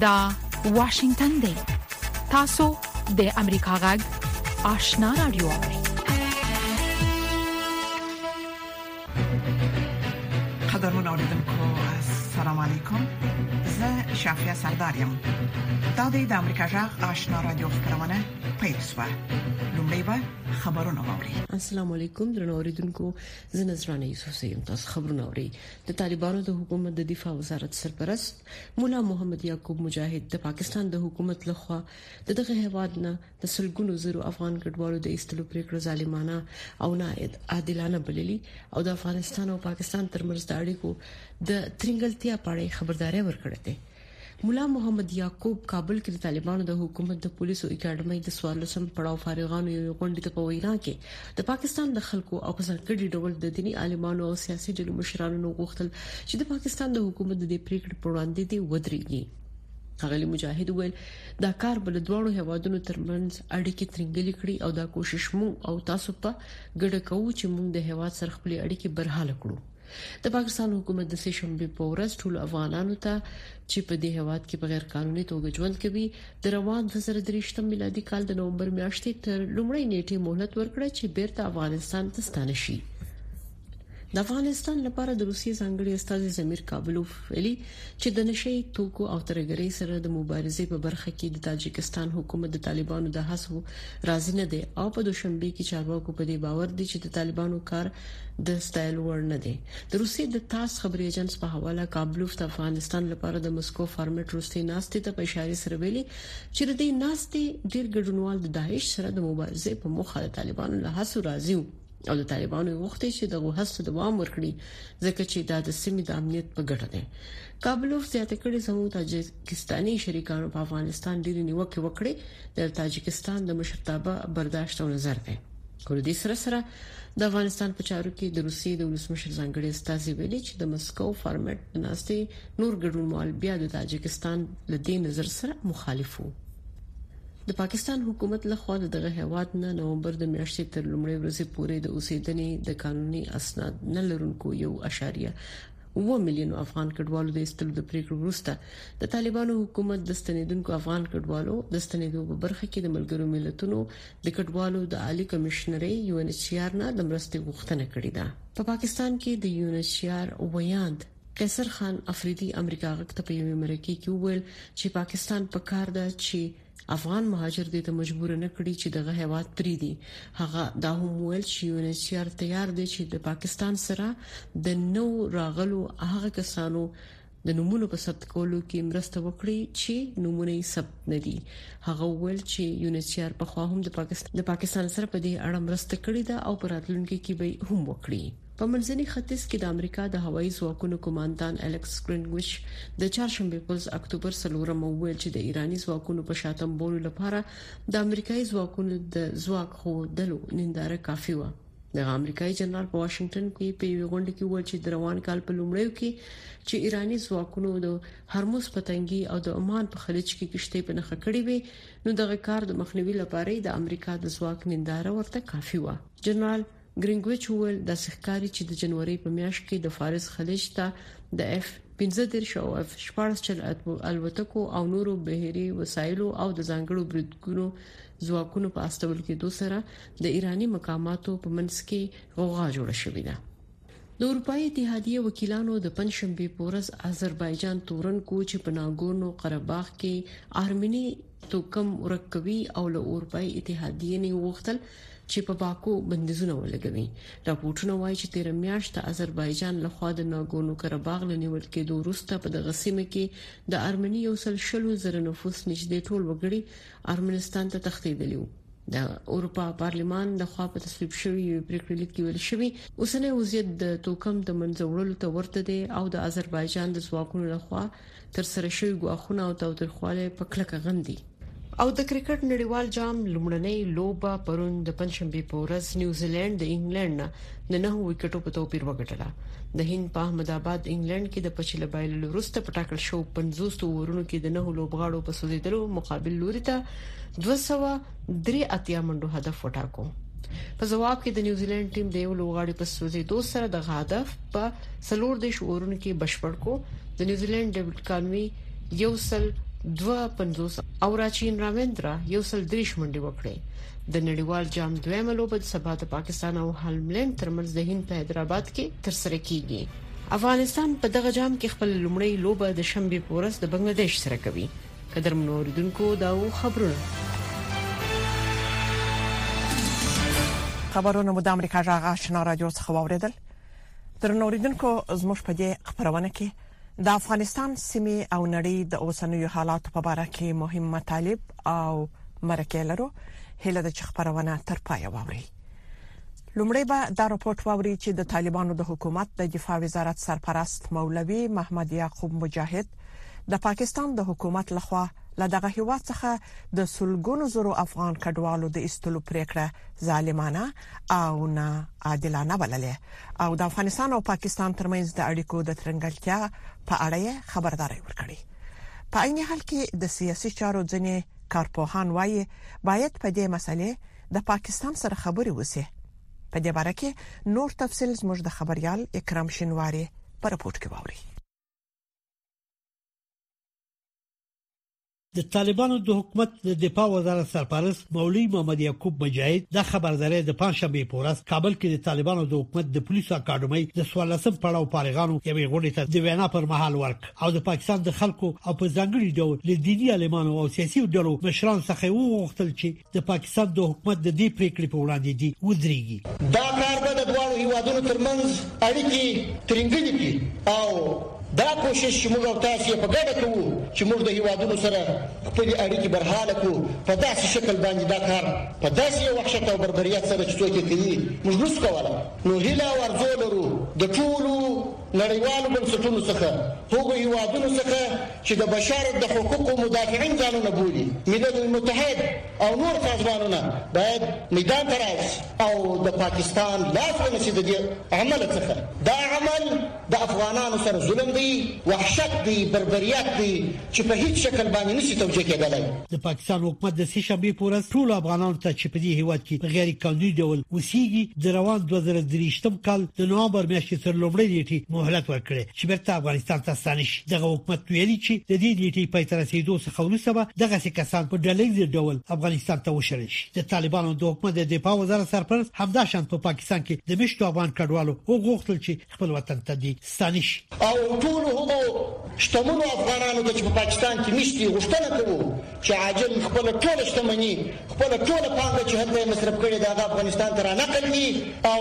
دا واشنگتن دی تاسو د امریکا غږ آشنا رادیو قدرمن اوریدونکو السلام علیکم زه شافیا سردار یم دا د امریکا جغ آشنا رادیو خبرونه پیل شوه لومړی به خبرونه واوري السلام علیکم درنو اوریدونکو زه نذرانه یوسف سیم تاسو خبرونه اوري د طالبانو د حکومت د دفاع وزارت سرپرست مولا محمد یعقوب مجاهد د پاکستان د حکومت لخوا دغه هواد نه د سلګونو زرو افغان کډوالو د ایستلو پریکړه ظالمانه او نا عادلانه بللی او د افغانستان او پاکستان ترمنځ د اړیکو د ترنګلتیا په اړه خبرداري ورکړې ده مولا محمد یعقوب کابل کې د طالبانو د حکومت د پولیسو اکیډمۍ د سوارلسم پړاو فارغانو یو غونډه ته په وینا کې د پاکستان د خلکو او په ځانګړي ډول د دیني عالمانو او سیاسي ډلو مشرانو نو غوښتل چې د پاکستان د حکومت د دې پریکړې پر وړاندې دی ودرېږي هغه مجاهد وویل دا کار به د دواړو هیوادونو ترمنځ اړیکې ترنګلې کړي او دا کوشش مو او تاسو په ګډه کوو چې موږ د هیواد سره خپل اړیکې برحاله کړو د پاکستان حکومت د سې شنبه په ورځ ټول افغانانو ته چې په دې هواد کې بغیر قانوني توګه ژوند کوي د روان 2023 میلادي کال د نومبر میاشتې تر لومړۍ نیټې مهلت ورکړ چې بیرته افغانستان ته ستانه شي د افغانستان لپاره د روسیې ځانګړي استازي زمیر کابلوف ویلي چې د نشي توکو او ترګرۍ سره د مبارزې په برخه کې د تاجکستان حکومت د طالبانو د هڅو راضي نه دی او په دوشنبه کې چارواکو په دې باور دي چې د طالبانو کار د ستایل وړ نه دی د روسیې د تاس خبري اژانس په حواله کابلوف د افغانستان لپاره د مسکو فارمټ روسي ناستې ته په اشاره سره ویلي چې د دې ناستې ډیر ګډونوال د داعش سره د مبارزې په مخه د طالبانو له هڅو راضي وو او د طالبانو غوښتي چې دغه هڅو دوام ورکړي ځکه چې دا د سیمې د امنیت په ګټه ده کابلوف زیاته کړې زموږ تاجکستاني شریکانو په افغانستان ډېری نیوکه وکړي د تاجکستان د مشرتابه برداشت او نظر ده کور دې سره سره د افغانستان په چارو کې د روسیې د ولسمشر ځانګړي استاذ ویلي چې د مسکو فارمټ ناستي نور ګډونوال بیا د تاجکستان له دې نظر سره مخالف وو د پاکستان حکومت لخوا د دغه هیواد نه نومبر د میاشتې تر لومړۍ ورځې پورې د اوسېدنې د قانوني اسناد نه لرونکو یو اشاریه و میلیون افغان کډوالو د استلو د پریکړې وروسته د طالبانو حکومت د ستنیدونکو افغان کډوالو د ستنیدو په برخه کې د ملګرو ملتونو د کډوالو د عالی کمشنري یو ان ایچ سی آر نه د مرستې غوښتنه کړې ده په پاکستان کې د یو ان ایچ سی آر ویاند قیصر خان افریدي امریکا غږ ته په یوې مرکې کې وویل چې پاکستان په کار ده چې افغان مهاجر دې ته مجبور نه کړي چې دغه هیواد پری دي هغه دا هم ویل چې یو ان سي ار تیار دی چې د پاکستان سره د نو راغلو هغه کسانو د نمونو په ثبت کولو کې مرسته وکړي چې نمونه یې ثبت نه دي هغه ویل چې یونیسیار په خوا هم د پاکستان د پاکستان سره په دې اړه مرسته کړې ده او په راتلونکي کې به هم وکړي په منځني ختیځ کې د امریکا د هوایي ځواکونو قوماندان الکس ګرینګویچ د چهارشنبه په ورځ اکتوبر سلورم وویل چې د ایراني ځواکونو په شاتم بولو لپاره د امریکایي ځواکونو د ځواک خو دلو ننداره کافي و دغه امریکایي جنرال په واشنگټن کې په یوې غونډه کې وویل چې د روان کال په لومړیو کې چې ایراني ځواکونو د هرمز په تنګي او د عمان په خلیج کې کشته په نخښه کړې وي نو دغه کار د مخنیوي لپاره د امریکا د ځواک ننداره ورته کافي و جنرال ګرینګویچ وویل، داسې ښکاري چې د جنوري په میاشت کې د فارس خلیج ته د اف پنځه دېرش او اف شپاړس چل الوتکو او نورو بحري وسایلو او د ځانګړو بریدګرو ځواکونو په استول کېدو سره د ایراني مقاماتو په منځ کې غوغا جوړه شوې ده. د اروپایي اتحادیې وکیلانو د پنجشنبې په ورځ اذربایجان تورن کړ چې په ناګورنو قره باغ کې ارمني توکم ورک کوي او له اورپای اتحادیې نه وغوښتل چې په باکو بندیزونه ولګوي راپورټونه وایي چې تیر میاشت د آذربایجان لخوا د ناګونو کرباغ لنیول کېدو وروسته په دغه سیمه کې د ارمنی یو سل شلو زره نفوس نږدې ټول وګړي ارمنستان ته تښتېدلي وو د اروپا پارلمان د خوا په تصویب شوی یو پریکړه لیک کې ویل شوی اوسنۍ وضعیت د توکم د منځوړلو ته ورته دی او د آذربایجان د ځواکونو لخوا تر سره شوی ګواښونه او تاوتریخوالی په کلکه غندي. او د کرکټ نړیوال جام لومړنۍ لوبه پرون د پنځشنبه په ورځ نیوزیلند د انګلند نه د نه وکټو په توپیر وګټله د هند په احمد آباد انګلند کې د پچله بایللو وروسته په ټاکل شو 50 اورونو کې د نه لوبغاړو په سوزیدلو مقابل لوري ته 200 درې اتیا منډو هدف وټاکو په جواب کې د نیوزیلند ټیم د یو لوغاړي په سوزیدو سره د هدف په سلور دیش اورونو کې بشپړ کو د نیوزیلند ډیوډ کانوي یو سل 250 او راچین راویندرا یو سل دریش منډي وکړي د نړیوال جام دویمه لوبه د سبا د پاکستان او هالملند ترمنځ د هند په حیدرآباد کې تر سره کیږي افغانستان په دغه جام کې خپل لومړی لوبه د شنبه پورس د بنگلاديش سره کوي قدرمنو اوریدونکو دا و خبرونه. خبرونه مو د امریکا جغ آشنا رادیو څخه واوریدل. درنو اوریدونکو زموږ په دې خبرونه کې د افغانستان سیمه او نړۍ د اوسنوي حالاتو په اړه کې مهم مطالب او مرکه لرو هله د خبرونه تر پای واوري لومړی به دا راپورټ واوري چې د طالبانو د حکومت د دفاع وزارت سرپرست مولوي محمد یعقوب مجاهد د پاکستان د حکومت لخوا له دغه هیواد څخه د سلګونو زرو افغان کډوالو د ایستلو پریکړه ظالمانه او نه عادلانه بللې او د افغانستان او پاکستان ترمنځ د اړیکو د ترنګلتیا په اړه خبرداري ورکړي په عین حال کې د سیاسي چارو ځنې کارپوهان وایي باید په دې مسلې د پاکستان سره خبري وسی په دې باره کې نور تفصيل زموږ د خبريال اکرام شنواري په رپورت کې ووري د طالبانو د حکومت د دفاع وزارت سرپرست مولوی محمد یعقوب مجاهد د خبرداري د پنځشنبه په ورځ کابل کې د طالبانو د حکومت د پولیسو اکاډمۍ د 14 پړاو فارغانو یوې غونډې ته د وینا پر مهال ورک او د پاکستان د خلکو او په ځانګړي ډول د دیني عالمانو او سیاسي ډلو مشران څخه وغوښتل چې د پاکستان د حکومت د دې پریکړې په وړاندې دي ودرېږي دا کار به د دواړو هیوادونو ترمنځ اړیکې ترنګلې کړي او دا کوشش چې موږ او تاسو یې په ګډه کوو چې موږ د هیوادونو سره خپل اړیکې برحاله کړو په داسې شکل باندې دا کار په داسې یو وحشت او بربریت سره چې څوک یې کوي موږ نشو کولی نو هیله او ارزو لرو د ټولو نړیوالو بنسټونو څخه، هغو هیوادونو څخه چې د بشر د حقوقو مدافعین ځانونه بولي، ملل متحد او نور سازمانونه باید میدان ته راشي او د پاکستان لاس ونیسي د دې عمل څخه. دا عمل د افغانانو سره ظلم دی، وحشت دی، بربریت دی، چې په هیڅ شکل باندې نشي توجیه کیدلای. د پاکستان حکومت د سې شنبې په ورځ ټولو افغانانو ته چې په دې هېواد کې په غیر قانوني ډول اوسېږي د روان دوه زره درویشتم کال د نوامبر میاشتې تر لومړۍ نېټې مهلت ورکړی چې بېرته افغانستان ته ستانه شي. دغه حکومت ویلي چې د دې نېټې پای ته رسېدو څخه وروسته به دغسې کسان په ډله ییز ډول افغانستان ته وشړل شي. د طالبانو د حکومت د دفاع وزارت سرپرست همداشان په پاکستان کې د مېشتو افغان کډوالو وغوښتل چې خپل وطن ته دي ستانه شي او ټول هغو شتمنو افغانانو ته چې په پاکستان کې مشتي غوښتنه کوو چې عاجل خپل ټول شتمني خپل ټول پانګه چې هلته مصرف کړي دا افغانستان ته را نقل کړي او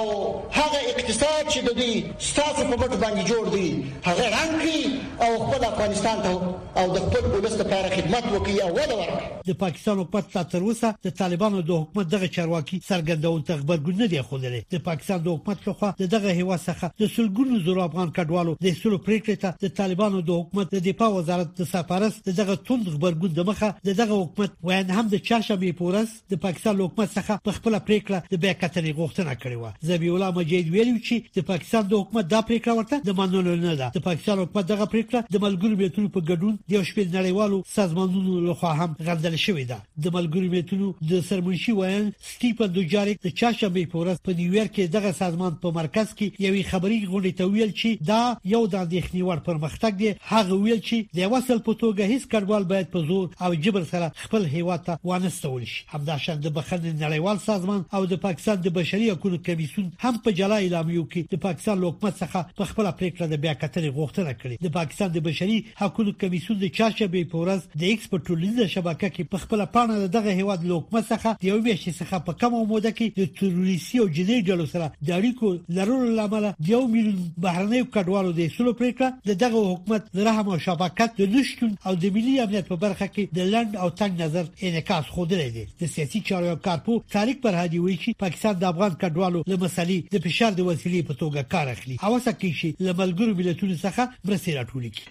هغه اقتصاد چې د دوی ستاسو په مټ باندې جوړ دی هغه رنګ کړي او خپل افغانستان ته او د خپل ولس لپاره خدمت وکړي او وده ورکړي. د پاکستان حکومت لا تر اوسه د طالبانو د حکومت دغه چارواکي څرګندونو ته غبرګون نه دی ښودلی. د پاکستان د حکومت له خوا د دغه هېواد څخه د سلګونو زرو افغان کډوالو د ایستلو پرېکړې ته د طالبانو د حکومت د دفاع وزارت د سرپرست د دغه توند غبرګون دمخه د دغه حکومت ویاند هم د چهارشنبې په ورځ د پاکستان له حکومت څخه په خپل پریکړه د بیا کتنې غوښتنه کړې و زبی الله مجید ویلي چې د پاکستان د حکومت دا پریکړه ورته د منلو نه ده د پاکستان حکومت دغه پریکړه د ملګرو ملتونو په ګډون د یو شمېر نړیوالو سازمانونو لخوا هم غندل شوې ده د ملګرو ملتونو د سرمنشي وایان سټیفن دوجاریک د چاشمې په ورځ په نیویارک کې دغه سازمان په مرکز کې یوې خبري غونډې ته ویل چې دا یو د اندېښنې وړ پرمختګ دی هغه ویل چې د وسل په توګه هیڅ کډوال باید په زور او جبر سره خپل هیواد ته وانستول شي همداشان د بخښنې نړیوال سازمان او د پاکستان د بشري حقونو کمیسیون هم په جلا اعلامیو کې د پاکستان له حکومت څخه په خپله پریکړه د بیا کتنې غوښتنه کړې د پاکستان د بشري حقونو کمیسیون د چهارشنبې په ورځ د ایکس په ټولنیزه شبکه کې په خپله پاڼه د دغه هیواد له حکومت څخه د یو میاشتې څخه په کمه موده کې د تروریستي او جنایي ډلو سره د اړیکو لرلو له امله د یو میلیون بهرنیو کډوالو د اصولو پریکړه د دغه حکومت د رحم او شفقت د نشتون او د ملي امنیت په برخه کې د لند او تنگ نظر انعکاس خودلې دي د سیاسي چارو یو کارپو طارق پرهادي وایي چې پاکستان د افغان کډوالو له مسلې د فشار د وسیلې په توګه کار اخلي او هڅه کوي چې له ملګرو ملتونو څخه مرستې راټولې کړي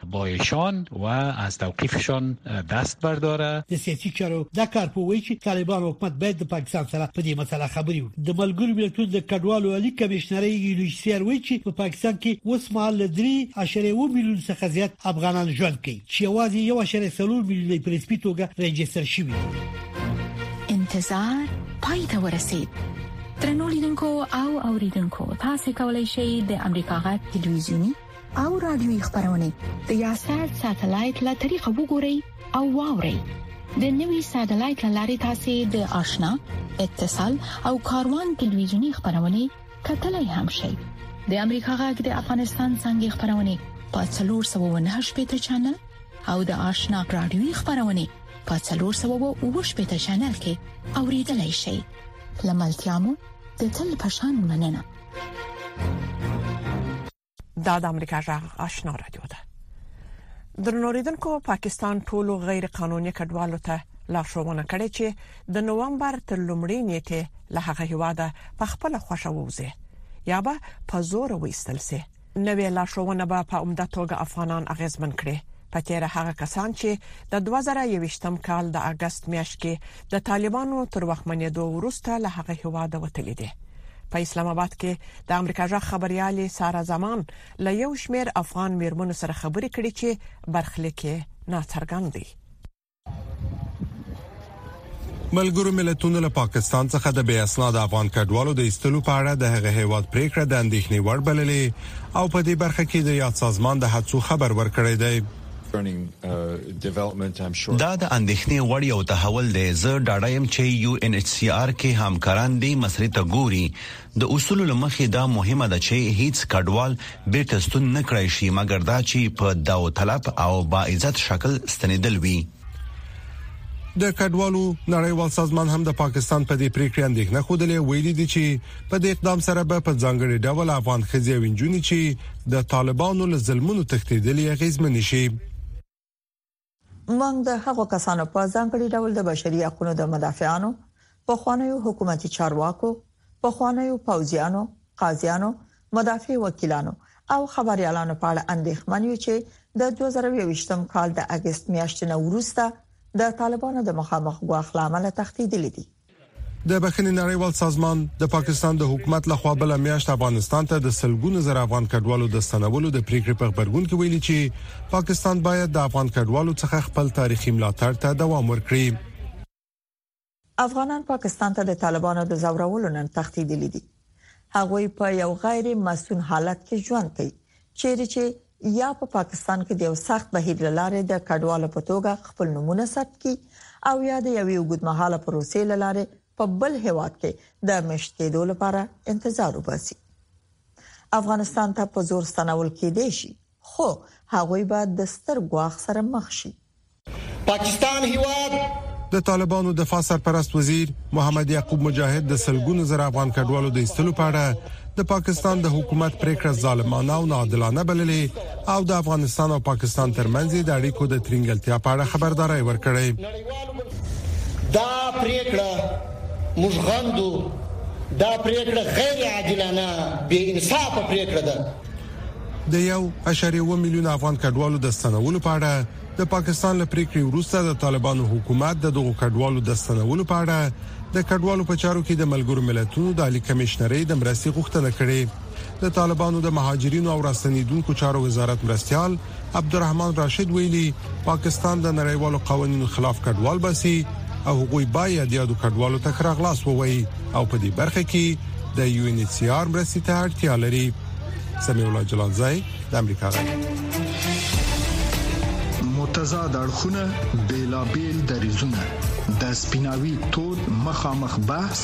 بایشان و از توقیفشان دست برداره د سیاسي چارو د کارپو وایي چې طالبان حکومت باید د پاکستان سره په دې مسله خبرې وکړي د ملګرو ملتونو د کډوالو عالی کمشنرۍ یونیسیار وایي چې په پاکستان کې اوس مهال له 3.1 میلیون څخه زیات افغانان ژوند کوي چې یوازې 1.4 میلیون په رسمي توګه ريجستره شوي انتظار پای ته ورسید ترنو لیدونکو او اوریدونکو تاسو کولی شئ د امریکا غا ټلویزیونی او رادیوي خبرونه د یاشر ساتلایت له طریقو وګورئ او واورئ د نوي ساتلایت لارې تاسو د آشنا اتصال او کاروان ټلویزیونی خبرونه کتلای هم شئ د امریکا غږ د افغانستان څنګه خبرونه په 309 پټ چنل او د آشنا رادیوي خبرونه په 309 پټ چنل کې اوریدلای شئ لملتیا مو د تل پشان مننه دا د امریکا جغ آشنا رادیو ده درنوریدونکو پاکستان ټولو غیر قانوني کډوالو ته لارښوونه کړې چې د نوومبر تر لومړۍ نیټه له هغه هواده په خپل خوښه ووزي یا به په زور وېستل شي نوې لارښوونه به په عمده توګه افغانان اغیزمن کړي. په تیره هغه کسان چې د 2021م کال د اګست میاشت کې د طالبانو تر واکمنېدو وروسته له هغه هیواده وتلي دي. په اسلام آباد کې د امریکا جغ خبريالي سارا زمان له یو شمیر افغان میرمنو سره خبرې کړې چې برخلیک یې ناڅرګند دی. ملګرو ملتونو له پاکستان څخه د بې اسناد افغان کډوالو د ایستلو په اړه د هغه هیواد پریکړه د اندېښنې وړ بللې او په دې برخه کې د یاد سازمان د هڅو خبر ورکړی دی دا د اندېښنې وړ یو تحول دی زه ډاډه یم چې یو ان ایچ سی آر کې همکاران دې مسرې ته ګوري د اصولو له مخې دا مهمه ده چې هیڅ کډوال بیرته ستون نه کړای شي مګر دا چې په داوطلب او با عزت شکل ستنیدل وي. د کډوالو نړیوال سازمان هم د پاکستان په دې پریکړې اندېښنه خوده ویلي دي چې په دې اقدام سره به په ځانګړي ډول افغان خځې او انجونې چې د طالبانو له ظلمونو تښتېدلې اغیزمن شي. موږ د هغو کسانو په ځانګړي ډول د بشري حقوقو د مدافعانو په خوانیو حکومتي چارواکو په خوانیو پوځیانو قاضیانو مدافع وکیلانو او خبريالانو په اړه اندېښمن یو چې د 2020م کال د اگست میاشتې نه وروسته د طالبانو د مخامخ غواخ لامل تخدیدلې دي د بخښنې نړیوال سازمان د پاکستان د حکومت له خوا بل میاشت افغانستان ته د سلګونو زر افغان کډوالو د ستنولو د پریکړې په خبرګون کې ویلي چې پاکستان باید د افغان کډوالو څخه خپل تاریخي ملاتړ ته دوام ورکړي افغانان پاکستان ته د طالبانو د زورولو نن تښتیدلي دي هغوی په یو غیر مسون حالت کې ژوند کوي چیرې چې یا په پاکستان کې د یو سخت بهیر لاره د کډوالو په توګه خپل نمونه ثبت کی او یا د یو وګدمحاله پروسې لاره په بل هیواد کې د مشت کېدو لپاره انتظار وباسي افغانستان ته په زور ستنول کېدې شي خو هغوی به د ستر ګواښ سره مخ شي. پاکستان هیواد د طالبانو دفاع سرپرست وزیر محمد یعقوب مجاهد د سلګونو زر افغان کډوالو د ایستلو په اړه د پاکستان د حکومت پریکړه ظالمانه او ناعادلانه بللې او د افغانستان او پاکستان ترمنځ د اړیکو د ترنګلتیا په اړه خبرداري ورکړې دا پریکړه موږ غندو دا پریکړه غیر عادلانه بې انصافه پریکړه ده د یو اعشاریه اووه میلیون افغان کډوالو د ستنولو په اړه د پاکستان له پریکړې وروسته د طالبانو حکومت د دغو کډوالو د ستنولو په اړه د کډوالو په چارو کې د ملګرو ملتونو د عالی کمشنرۍ د مرستې غوښتنه کړې د طالبانو د مهاجرینو او راستنیدونکو چارو وزارت مرستيال عبدالرحمن راشد ویلي پاکستان د نړیوالو قوانینو خلاف کډوال باسي او هغوی باید یادو کډوالو ته خراغلاس ووایي او په دې برخه کې د یو ان ایچ سی آر مرستې ته اړتیا لري سمي الله جلالزای د امریکا غږ متضاد اړخونه بیلابیل دریزونه د سپیناوي تود مخامخ بحث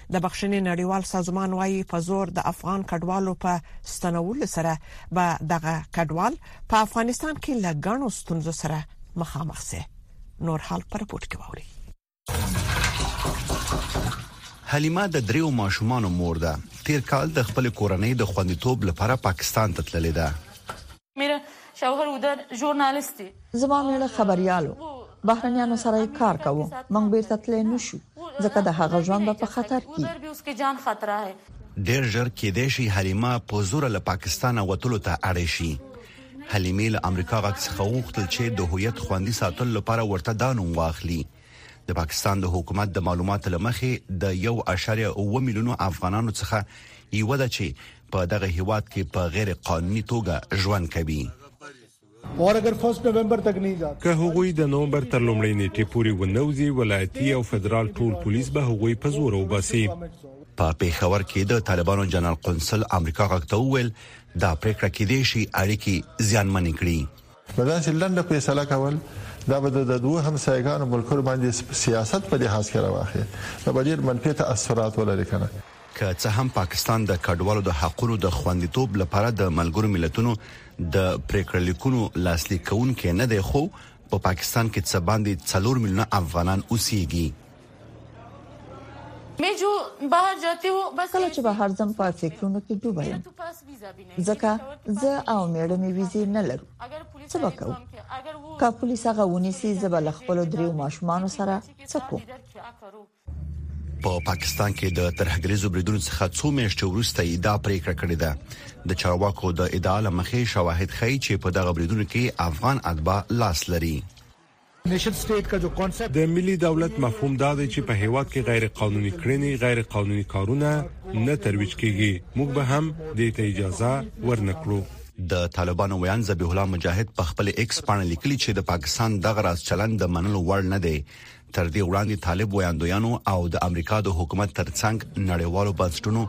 د بخښنې نړیوال سازمان وايي په زور د افغان کډوالو په ستنولو سره به دغه کډوال په افغانستان کې لګڼو ستونزو سره مخامخ شي نور حال پر پورت کې ووري حلیمه د دریو ماشومانو مور ده تیر کال د خپل کورنۍ د خوندیتوب لپاره پاکستان ته تللې ده میره شوهر اودر ژورنالیست دی. زما میړه خبریال و. بهرنیانو سره یې کار کاوه. موږ بیرته تلی نه شو. ځکه د هغه ژوند به په خطر کی. ډیر ژر کیدای شی حلیمه په زوره له پاکستانه وتلو ته اړه شی. حلیمې له امریکا غږ څخه وغوښتل چې د هویت خوندي ساتلو لپاره ورته دا نوم واخلي. د پاکستان د حکومت د معلوماتو لمخې د 1.9 میلیونو افغانانو څخه یو ده چې په دغه هیواد کې په غیر قانوني توګه ژوند کوي. اور اگر فرسټ نومبر تک نه جاته که هغوی د نومبر تر لومړۍ نیټې پورې ونوځي ولایتي او فدرال ټول پولیس به هغوی په زور وباسي په پیښور کې د طالبانو جنرال قونسل امریکا غږ ته وویل دا پریکړه کې دي شي اړیکی زیانمن کړي نو داسې لنډه فیصله کول دا به د دوه همسایه ګانو ملکرو باندې سیاست په لحاظ کې راواخلي دا به ډیر منفي تاثرات ولري کنه. که څه هم پاکستان د کډوالو د حقونو د خوندیتوب لپاره د ملګرو ملتونو د پریکړه لیکونو لاسلیک کوونکی نه دی خو په پاکستان کې څه باندې څلور میلیونه افغانان اوسیږي. کله چې بهر ځم په فکرونو کې ډوبه یم ځکه زه او میړه مې ویزه نه لرو څه وکړو که پولیس هغه ونیسي زه به خپل دریو ماشومان سره څه کوم په پا پاکستان کې د ترهګریزو بریدونو څخه څو میاشتې وروسته یې دا پریکړه کړې ده د چارواکو د ادعا لمخې شواهد ښیي چې په دغه بریدونو کې افغان اتباع لاس لري نېشن سټېټ کا جو کانسپټ د ملي دولت مفهوم دا دی چې په هېواد کې غیر قانوني کړنې، غیر قانوني کارونه نه ترویج کېږي، موږ به هم دې ته اجازه ورنه کړو. د طالبانو ویاند ذبیح الله مجاهد په خپلې ایکس پاڼه لیکلي چې د پاکستان دغه راز چلند د منلو وړ نه دی. تر دې وړاندې طالب ویاندویانو او د امریکا د حکومت ترڅنګ نړیوالو بنسټونو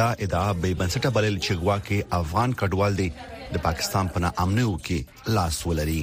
دا ادعا بې بنسټه بلل چې ګواکې افغان کډوال دې د پاکستان په ناامنیو کې لاس ولري.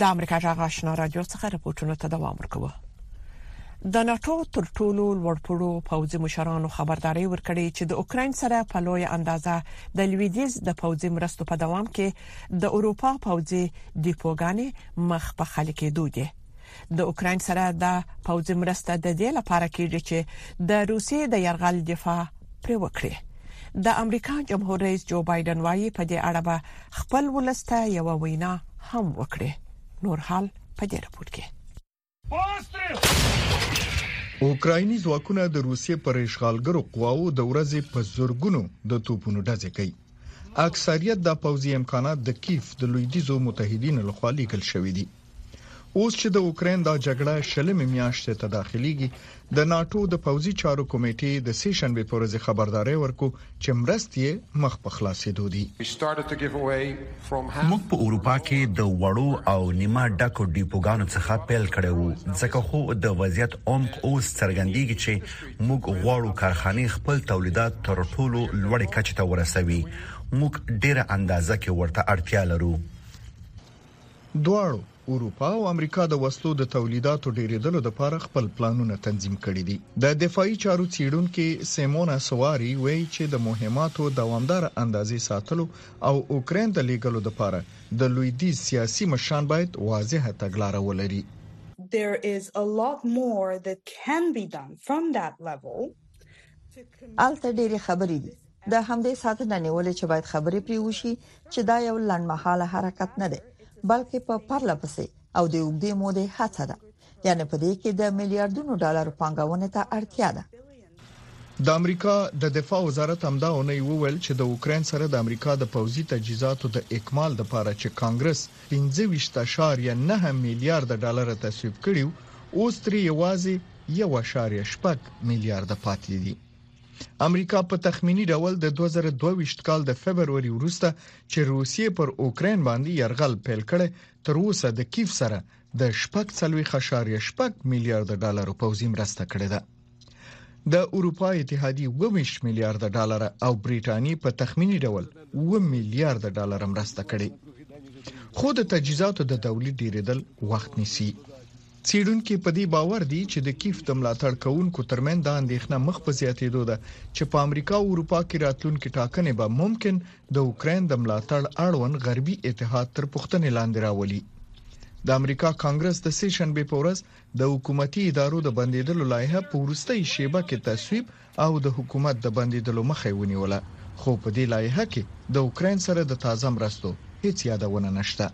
د امریکا جغ آشنا رادیو څخه رپورټونو ته دوام ورکوو د ناتو تر ټولو لوړپوړو پوځي مشرانو خبرداري ورکړې چې د اوکرين سره په لوی اندازه د لویدیز د پوځي مرستو په دوام کې د اروپا پوځي دیپوګانې مخ په خلک کېدو دي د اوکرين سره د پوځي مرسته د دې لپاره کېږي چې د روسیې د يرغل دفاع پر وکړي د امریکا جمهور رئیس جو بایدن وايي په دې اړه به خپل ولس ته یو وینا هم وکړي نور حال په دې رپورت کې اوکرایني ځواکونه د روسیې پر اشغالګرو قواو د ورځې په زورګونو د توپونو ډزې کوي اکثریت د پوځي امکانات د کیف د لویدیزو متحدینو لخوا لیکل شوې دي اوس چې د اوکراین دا جګړه شلمې میاشتې ته داخليږي د ناتو د پوځي چارو کمیټې د سې شنبه پر ورځ خبرداري ورکو چې مرستې مخ په خلاصېدو دي موږ په اروپا کې د وړو او نیمه ډکو ډیپوګانو څخه پیل کړی وو ځکه خو د وضعیت عمق اوس څرګندېږي چې موږ غواړو کارخانې خپل تولیدات تر ټولو لوړې کچې ته ورسوي موږ ډیره اندازه کې ورته اړتیا لرو دواړو، اروپا او امریکا د وسلو د تولیداتو ډېرېدلو لپاره خپل پلانونه تنظیم کړي دي. د دفاعي چارو څېړونکې سیمونا سواري وایي چې د مهماتو دوامداره اندازې ساتلو او اوکراین ته لېږلو لپاره د لویدیځ سیاسي مشران باید واضحه تګلاره ولري. هلته ډېرې خبرې دي د همدې ساعت نه نیولې چې باید خبرې پرې وشي چې دا یو لنډمهاله حرکت نه دی بلکې په پرله پسې او د اوږدې مودې هڅه ده یعنی په دې کې د میلیارډونو ډالر پانګونه ته اړتیا ده د امریکا د دفاع وزارت همدا اونۍ وویل چې د اوکراین سره د امریکا د پوځي تجهیزاتو د اکمال لپاره چې کانګرس 15.9 میلیارډ ډالر تصویب کړیو اوس ترې یوازې 1.6 میلیارډ پاتې دي امریکا په تخمینی ډول د 2022 کال د فبروري وروسته چې روسیې پر اوکرين باندې يرغل پیل کړي تر اوسه د کیف سره د شپږ څلوي خشاریا شپږ میلیارډ ډالر پوځي مرسته کړې ده د اروپا اتحادیه 22 میلیارډ ډالر او بریټانیا په تخمینی ډول 1 میلیارډ ډالر مرسته کړې خو د تجهیزاتو د تولید ډیریدل وخت نیسي څیړونکي په دې باور دي چې د کیف د ملاتړ کوونکو ترمنځ دا اندیښنه مخ په زیاتیدو ده چې په امریکا او اروپا کې راتلونکي ټاکنې به ممکن د اوکراین د ملاتړ اړوند غربي اتحاد تر پوښتنې لاندې راولي د امریکا کانګرس د سې شنبه په ورځ د حکومتي ادارو د بندیدلو لایحه په ورستۍ شیبه کې تصویب او د حکومت د بندیدلو مخه یې ونیوله، خو په دې لایحه کې د اوکراین سره د تازه مرستو هیڅ یادونه نشته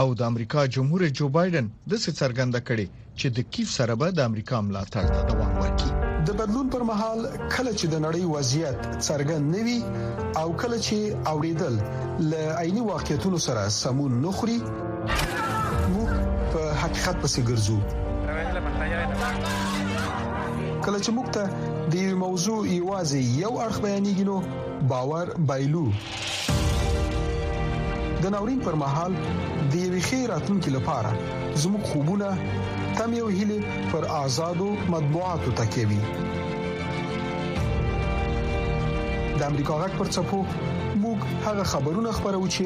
او د امریکا جمهور رئیس جو بایډن داسې څرګنده کړې چې د کیف سره به د امریکا ملاتړ ته دوام ورکړي. د بدلون پر مهال کله چې د نړۍ وضعیت څرګند نه وي او کله چې اوریدل له عیني واقعیتونو سره سمون نه خوري، موږ په حقیقت پسې ګرځو کله چې موږ ته د یو موضوع یوازې یو اړخ بیانېږي نو باور بایلو د ناورین پر مهال د یوې ښې راتلونکې لپاره زموږ خوبونه تم یو هلي پر آزادو مطبوعاتو تکیوي د امریکا غږ پر چپو موږ هغه خبرونه خبرو چې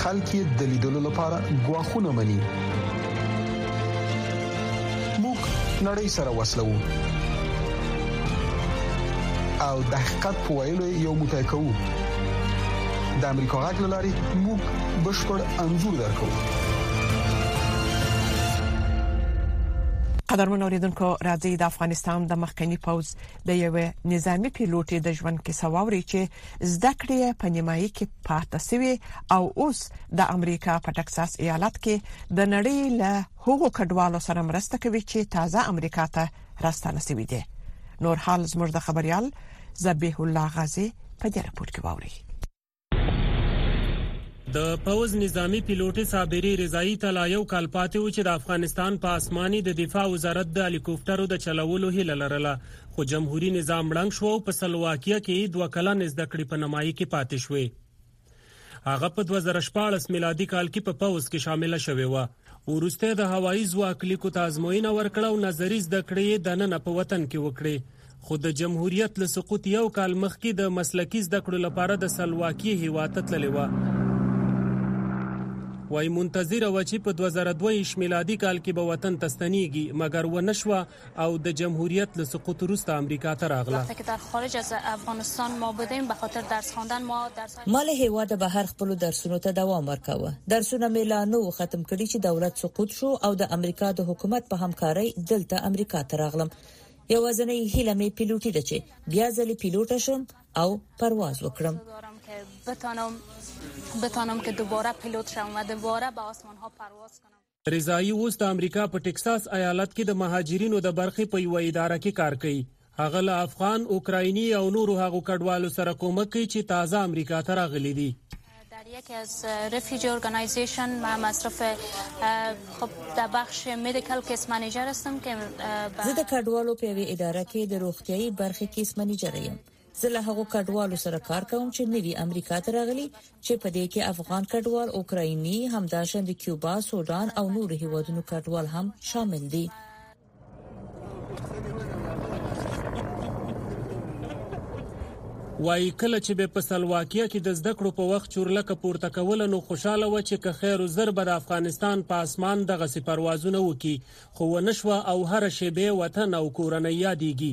خلک یې د لیدلو لپاره غواخونه مني موږ نړۍ سره وسلو او د حقیقت په ویلو یو موټی کوو د امریکا غږ لاري موږ بشپړ انزور درکو قدرمن اوریدونکو راځي د افغانستان د مخکنی پوز د یو نظامی پیلوټ د ژوند کیسه واوري چې زده کړې په نیمایي کې پاتې شوی او اوس د امریکا په ټکساس ایالت کې د نړۍ له هغو کډوالو سره مرسته کوي چې تازه امریکا ته راستانه شوي دي نور حال زموږ د خبريال زبیح الله غازی په دې راپور کې واوري د پوځ نظامي پیلوټې صابري رضايي ته لا یو کال پاتې و چې د افغانستان په اسمان یې د دفاع وزارت د هلیکوپټرو د چلولو هیله لرله، خو جمهوري نظام ړنګ شو او په سلواکیه کې یې دوه کلنې زده کړې په نمایي کې پاتې شوې. هغه په دوه زره شپاړس میلادي کال کې په پوځ کې شامله شوې وه. وروسته د هوایي ځواک لیکو ته ازموینه ورکړه او نظري زده کړې یې دننه په وطن کې وکړې خو د جمهوریت له سقوط یو کال مخکې د مسلکي زده کړو لپاره د سلواکیې هیواد ته تللې وه وایي منتظره وه چې په دوه زره دوه ویشت میلادي کال کې به وطن ته ستنیږي مګر ونه شوه او د جمهوریت له سقوط وروسته امریکا ته راغله. وقتی که در خارج از افغانستان ما بودیم به خاطر درس خواندن ما درس های. ما له هیواده بهر خپلو درسونو ته دوام ورکاوه. درسونه مې لا نه وو ختم کړي چې دولت سقوط شو او د امریکا د حکومت په همکارۍ دلته امریکا ته راغلم. یوازنۍ هیله مې پیلوټي ده چې بیا ځلې پیلوټه شم او پرواز وکړم. آرزو دارم که بتانم بتانم که دوباره پیلوت شوم و دوباره به آسمان ها پرواز کنم. رضايي اوس د امریکا په ټکساس ایالت کې د مهاجرینو د برخې په یوه اداره کې کار کوي. هغه له افغان، اوکرایني او نورو هغو کډوالو سره کومک کوي چې تازه امریکا ته راغلي دي. در یکی از رفیجی ارگانایزیشن من مصرف خب در بخش مدیکل کیس منیجر هستم که زه د کډوالو په یوې اداره کې د روغتیايي برخې کیس منیجر یم زه له هغو کډوالو سره کار کوم چې نوي امریکا ته راغلي چې په دې کې افغان کډوال اوکرایني همداشان د کیوبا سودان او نور هیوادونو کډوال هم شامل دي وایي کله چې به په سلواکیا کې د زده کړو په وخت چورلکه پورته کوله نو خوشاله و چې که خیر او زر به د افغانستان په اسمان دغه سي پروازونه وکي خو ونشوه او هر شی به وطن او کورنۍ یادېږي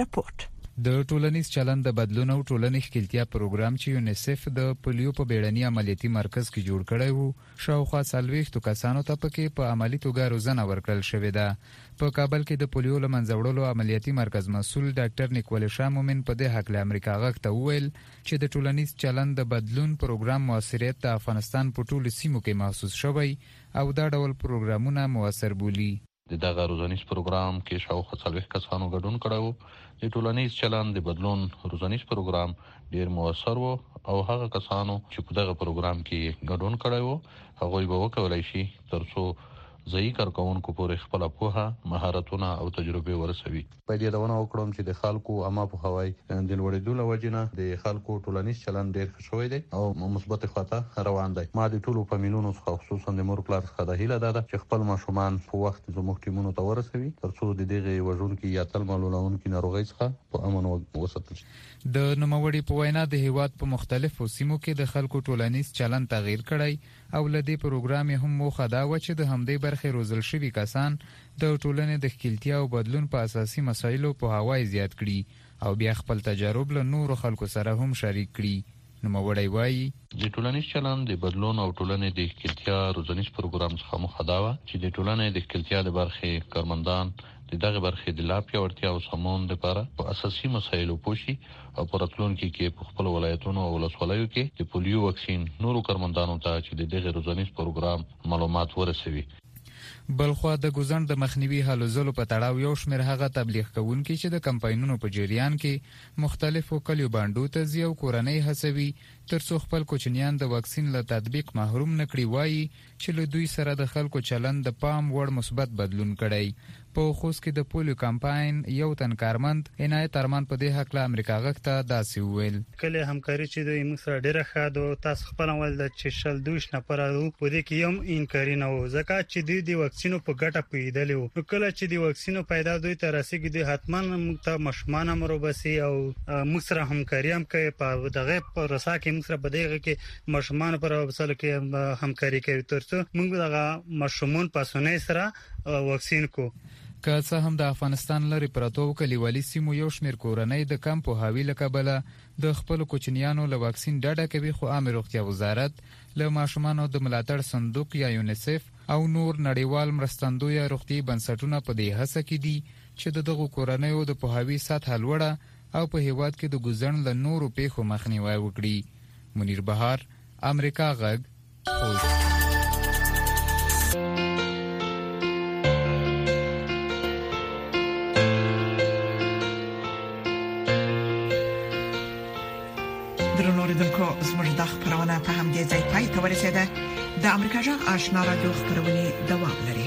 رپورټ د ټولنیز چلند د بدلون او ټولنې ښکیلتیا پروګرام چې یونیسف د پولیو په بیړني عملیاتي مرکز کې جوړ کړی وو شاوخوا څلوېښتو کسانو ته پکې په عملی توګه روزنه ورکړل شوې ده په کابل کې د پولیو له منځه وړلو عملیاتي مرکز مسول ډاکټر نیکول شاه مومن په دې حق له امریکا غږ ته وویل چې د ټولنیز چلند د بدلون پروګرام موثریت د افغانستان په ټولو سیمو کې محسوس شوی او دا ډول پروګرامونه موثر بولی د دغه روزنیز پروګرام کې شاوخوا څلوېښت کسانو ګډون کړی و. د ټولنیز چلند د بدلون روزنیز پروګرام ډېر موثر و او هغه کسانو چې په دغه پروګرام کې یې ګډون کړی و، هغوی به وکولای شي ترڅو ځايي کارکوونکو پورې خپله پوهه، مهارتونه او تجربې ورسوي. باید یادونه وکړم چې د خلکو عامه پوهاوی د لوړېدو له وجې نه د خلکو ټولنیز چلند ډېر ښه شوی دی او مثبتې خوا ته روان دی. ما د ټولو فامیلونو څخه او خصوصاً د مور پلار څخه دا هیله داده چې خپل ماشومان په وخت زموږ ټیمونو ته ورسوي تر څو د دغې وژونکې یا تل معلولونکې ناروغۍ څخه په امن وساتل شي. د نوموړي په وینا د هېواد په مختلفو سیمو کې د خلکو ټولنیز چلند تغیر کړی او له دې پروګرام یې هم موخه دا وه چې د همدې برخې روزل شوي کسان د ټولنې د ښکیلتیا او بدلون په اساسي مسایلو پوهاوی زیات کړي او بیا خپل تجارب له نورو خلکو سره هم شریک کړي. نوموړی وايي. د ټولنیز چلند د بدلون او ټولنې د ښکیلتیا روزنیز پروګرام څخه موخه دا وه چې د ټولنې د ښکیلتیا د برخې کارمندان، د دغې برخې د لا پیاوړتیا او سمون لپاره په اساسي مسایلو پوه شي او په راتلونکي کې په خپلو ولایتونو او ولسوالیو کې د پولیو واکسین نورو کارمندانو ته چې د دغې روزنیز پروګرام معلومات ورسوي. بلخوا د ګوزڼ د مخنیوي هلو ځلو په تړاو یو شمېر هغه تبلیغ کوونکي چې د کمپاینونو په جریان کې مختلفو کلیو بانډو ته ځي او کورنۍ هڅوي ترڅو خپل کوچنیان د واکسین له تطبیق محروم نه کړي وايي، چې له دوی سره د خلکو چلند د پام وړ مثبت بدلون کړی. په خوست کې د پولیو کمپاین یو تن کارمند عنایت ارمان په دې هکله امریکا غږ ته داسې وویل. ښکلې همکاري چې ده موږ سره ډېره ښه ده، تاسو خپله هم ویل چې شل دویشت نفره وو، په دې کې یو هم انکاري نه وو، ځکه چې دوی د واکسینو په ګټه پوهېدلي وو، نو کله چې د واکسینو پیدا دوی ته رسېږي، دوی حتما موږ ته ماشومان هم روباسي او موږ سره همکاري هم کوي، په دغه پروسه کې موږ سره په دې هغه کې ماشومان پر وسلو کې همکاري کوي ترڅو موږ دغه ماشومان په اسانۍ سره واکسین کو که څه هم د افغانستان لرې پرتو کلیوالي سیمو یو شمېر کورنۍ د کم پوهاوي له کبله د خپلو کوچنیانو له واکسین ډډه کوي خو عامې روغتیا وزارت له ماشومانو د ملاتړ صندوق یا یونیسف او نور نړیوال مرستندویه روغتیايي بنسټونه په دې هڅه کې دي چې د دغو کورنیو د پوهاوي سطحه لوړه او په هېواد کې د ګوزڼ له نورو پېښو مخنیوی وکړي. منیر بهار، امریکا غږ، خوست. د امریکا جغ آشنا رادیو خبرونه دوام لري.